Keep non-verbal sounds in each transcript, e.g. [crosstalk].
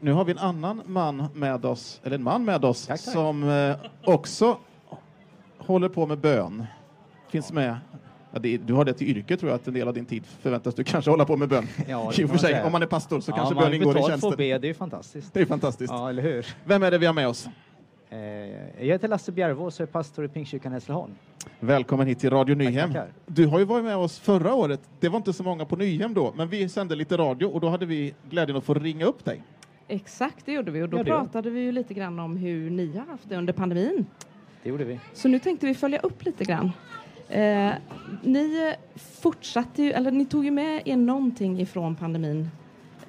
nu har vi en annan man med oss, eller en man med oss, Tack, tack. som eh, också håller på med bön. Finns med. Ja, det, du har det till yrke tror jag, att en del av din tid förväntas du kanske hålla på med bön. [laughs] Ja, I och för sig, om man är pastor så kanske bön ingår i tjänsten. be, det är fantastiskt. Det är fantastiskt. Ja, eller hur? Vem är det vi har med oss? Eh, jag heter Lasse Bjärvås och är pastor i Pingstkyrkan Hässleholm. Välkommen hit till Radio Nyhem. tackar. Du har ju varit med oss förra året. Det var inte så många på Nyhem då, men vi sände lite radio och då hade vi glädjen att få ringa upp dig. Exakt, det gjorde vi. Och då Ja, pratade vi ju lite grann om hur ni har haft det under pandemin. Det gjorde vi. Så nu tänkte vi följa upp lite grann. Eh, ni fortsatte ju, eller ni tog ju med er någonting ifrån pandemin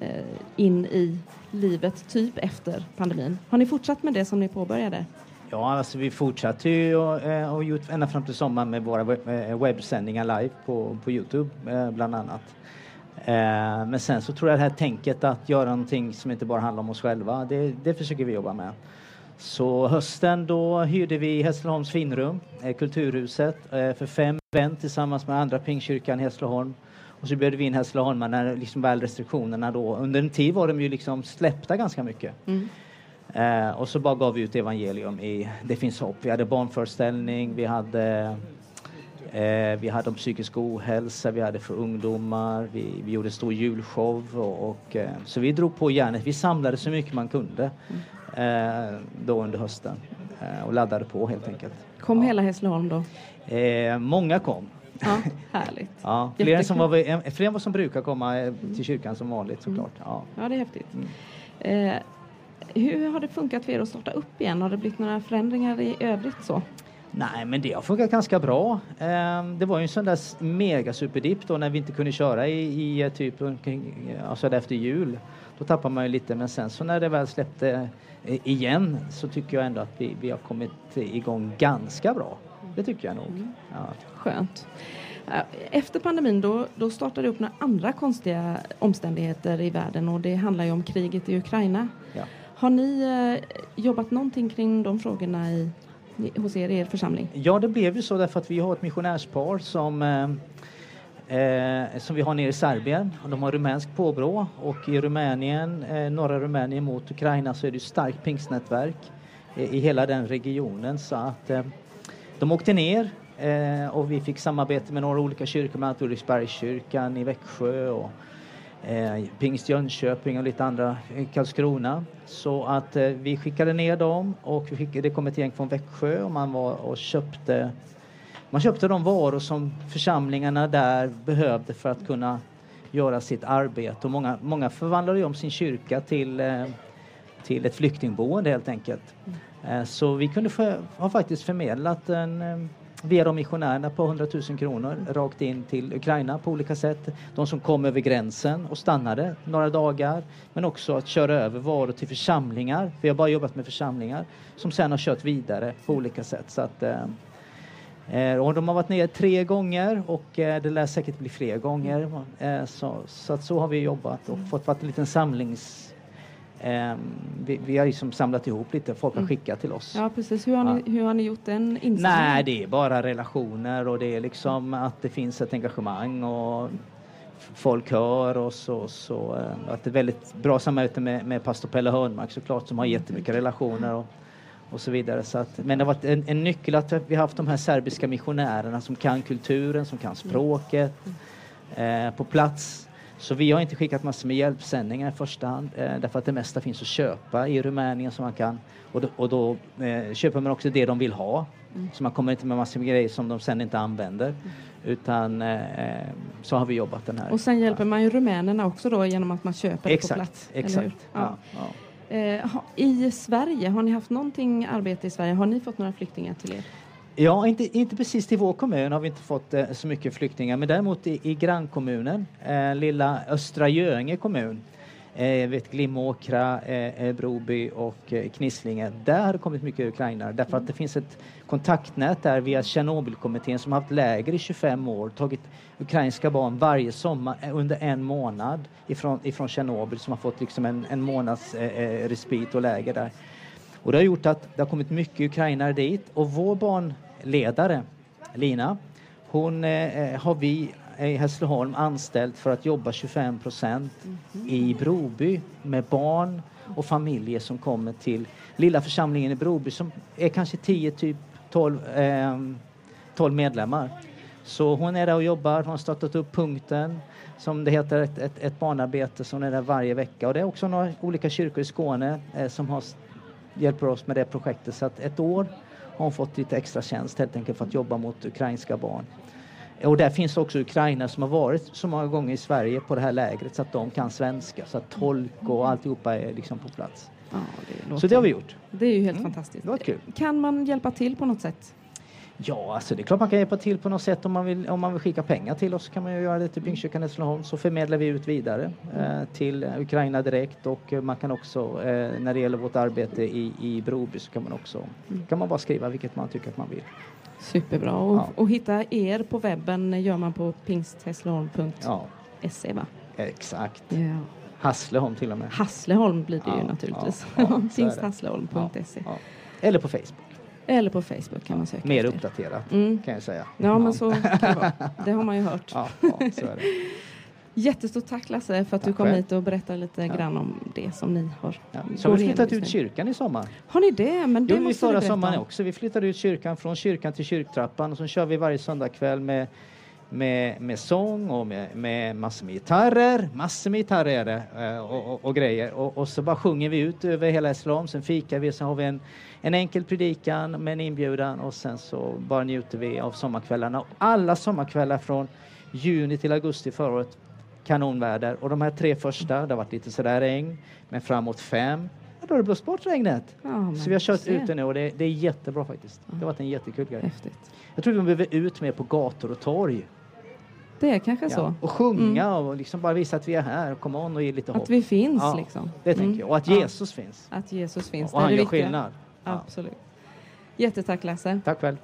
eh, in i livet, typ efter pandemin. Har ni fortsatt med det som ni påbörjade? Ja, alltså vi fortsatte ju och, eh, och gjort ända fram till sommaren med våra eh, webbsändningar live på, på Youtube eh, bland annat. Eh, men sen så tror jag det här tänket att göra någonting som inte bara handlar om oss själva, det, det försöker vi jobba med. Så hösten då hyrde vi Hässleholms finrum, eh, Kulturhuset, eh, för fem event tillsammans med andra Pingstkyrkan i Hässleholm. Och så bjöd vi in Hässleholmar när liksom väl restriktionerna då, under en tid var de ju liksom släppta ganska mycket. Mm. Eh, och så bara gav vi ut evangelium i Det finns hopp. Vi hade barnföreställning, vi hade eh, vi hade om psykisk ohälsa, vi hade för ungdomar, vi, vi gjorde en stor julshow och, och eh, så vi drog på järnet. Vi samlade så mycket man kunde eh, då under hösten eh, och laddade på helt enkelt. Kom hela Hässleholm då? Eh, många kom. Ja, härligt. [laughs] Ja, fler, än som var, fler än vad som brukar komma eh, till kyrkan som vanligt såklart. Ja. Ja, det är häftigt. Mm. Hur har det funkat för er att starta upp igen? Har det blivit några förändringar i övrigt så? Nej, men det har funkat ganska bra. Ehm, Det var ju en sån där s- mega superdipp då när vi inte kunde köra i, i eh, typ omkring, alltså efter jul. Då tappar man ju lite, men sen så när det väl släppte eh, igen så tycker jag ändå att vi, vi har kommit igång ganska bra. Det tycker jag nog. Ja. Skönt. Eh, Efter pandemin då, då startade det upp några andra konstiga omständigheter i världen och det handlar ju om kriget i Ukraina. Ja. Har ni eh, jobbat någonting kring de frågorna i, hos er i er församling? Ja, det blev ju så därför att vi har ett missionärspar som eh, eh som vi har nere i Serbien. De har rumänskt påbrå och i Rumänien, eh, norra Rumänien mot Ukraina så är det ett starkt pingstnätverk i, i hela den regionen så att eh, de åkte ner eh, och vi fick samarbete med några olika kyrkor, bland annat Ulriksbergskyrkan i Växjö och eh, Pingst Jönköping och lite andra i Karlskrona. Så att eh, vi skickade ner dem och fick, det kom ett gäng från Växjö och man var och köpte man köpte de varor som församlingarna där behövde för att kunna göra sitt arbete. Och många, många förvandlade om sin kyrka till, eh, till ett flyktingboende helt enkelt. Eh, så vi kunde för, har faktiskt förmedlat en, eh, via de missionärerna på 100 000 kronor rakt in till Ukraina på olika sätt. De som kom över gränsen och stannade några dagar. Men också att köra över varor till församlingar. Vi har bara jobbat med församlingar som sen har kört vidare på olika sätt. Så att, eh, Eh, och de har varit ner tre gånger och eh, det lär säkert bli fler gånger. Eh, så, så att så har vi jobbat och fått varit en liten samlings... Eh, vi, vi har liksom samlat ihop lite, folk har skickat till oss. Ja, precis. Hur har, ni, hur har ni gjort den insamlingen? Nej, det är bara relationer och det är liksom att det finns ett engagemang och folk hör och så. så eh, att det är väldigt bra samarbete med, med pastor Pelle Hörnmark såklart som har jättemycket relationer och, och så vidare. Så att, men det har varit en, en nyckel att vi har haft de här serbiska missionärerna som kan kulturen, som kan språket eh, på plats. Så vi har inte skickat massor med hjälpsändningar i första hand eh, därför att det mesta finns att köpa i Rumänien som man kan och då, och då eh, köper man också det de vill ha. Så man kommer inte med massor med grejer som de sen inte använder. Utan eh, så har vi jobbat den här. Och sen hjälper man ju rumänerna också då genom att man köper det på Exakt, plats. exakt. Ja. Ja, ja. Eh, I Sverige, har ni haft någonting arbete i Sverige? Har ni fått några flyktingar till er? Ja, inte, inte precis till vår kommun har vi inte fått eh, så mycket flyktingar, men däremot i, i grannkommunen, eh, lilla Östra Göinge kommun, eh, vet Glimåkra, eh, eh Broby och eh, Knislinge, där har det kommit mycket ukrainare därför att det finns ett kontaktnät där via Tjernobylkommittén som har haft läger i 25 år, tagit ukrainska barn varje sommar eh, under en månad ifrån, ifrån Tjernobyl som har fått liksom en, en månads eh, eh respit och läger där. Och det har gjort att det har kommit mycket ukrainare dit och vår barnledare Lina, hon eh, eh har vi i Hässleholm anställt för att jobba 25 procent i Broby med barn och familjer som kommer till lilla församlingen i Broby som är kanske 10, typ 12, eh, 12 medlemmar. Så hon är där och jobbar, hon har startat upp Punkten som det heter, ett, ett, ett barnarbete som är där varje vecka. Och det är också några olika kyrkor i Skåne eh, som har, hjälper oss med det projektet. Så att ett år har hon fått lite extra tjänst helt enkelt för att jobba mot ukrainska barn. Och där finns också Ukraina som har varit så många gånger i Sverige på det här lägret så att de kan svenska, så att tolk och alltihopa är liksom på plats. Ja, det Så det har vi gjort. Det är ju helt Mm, fantastiskt. det var kul. Kan man hjälpa till på något sätt? Ja, alltså det är klart man kan hjälpa till på något sätt om man vill, om man vill skicka pengar till oss kan man göra det till Pingstkyrkan Hässleholm så förmedlar vi ut vidare eh, till Ukraina direkt och man kan också eh, när det gäller vårt arbete i, i Broby så kan man också kan man bara skriva vilket man tycker att man vill. Superbra. Och, Ja. och hitta er på webben gör man på pingsthässleholm.se Ja, va? exakt. Ja. Hasleholm till och med. Hassleholm blir det ju naturligtvis. ja, [laughs] Ja. Eller på Facebook. Eller på Facebook kan man söka Mer efter. uppdaterat Mm. kan jag säga. Ja, men så kan det vara. Det har man ju hört. [laughs] Ja, ja, så är det. Jättestort tack Lasse för att du Tack kom själv. hit och berättade lite Ja. grann om det som ni har. Ja. Så har vi flyttat ut kyrkan i sommar. Har ni det? Men det Jo, vi måste du förra sommaren om. också. Vi flyttade ut kyrkan från kyrkan till kyrktrappan och så kör vi varje söndagkväll med, med, med sång och med, med massor med gitarrer. Massor med gitarrer eh, och, och, och grejer. Och, och så bara sjunger vi ut över hela Hässleholm. Sen fikar vi, sen har vi en, en enkel predikan med en inbjudan och sen så bara njuter vi av sommarkvällarna. Alla sommarkvällar från juni till augusti förra året kanonväder. Och de här tre första, det har varit lite sådär regn, men framåt fem, ja, då har det blåst bort regnet. Ja, Så vi har kört ute nu och det, det är jättebra faktiskt. Det har varit en jättekul grej. Häftigt. Jag tror vi behöver ut mer på gator och torg. Det är kanske Ja. så. Och sjunga och liksom bara visa att vi är här. Come on och ge lite hopp. Att vi finns Ja, liksom. Det tänker Mm. jag. Och att. Jesus finns. Att Jesus finns. Och är han gör viktiga. skillnad. Absolut. Jättetack Lasse. Tack själv.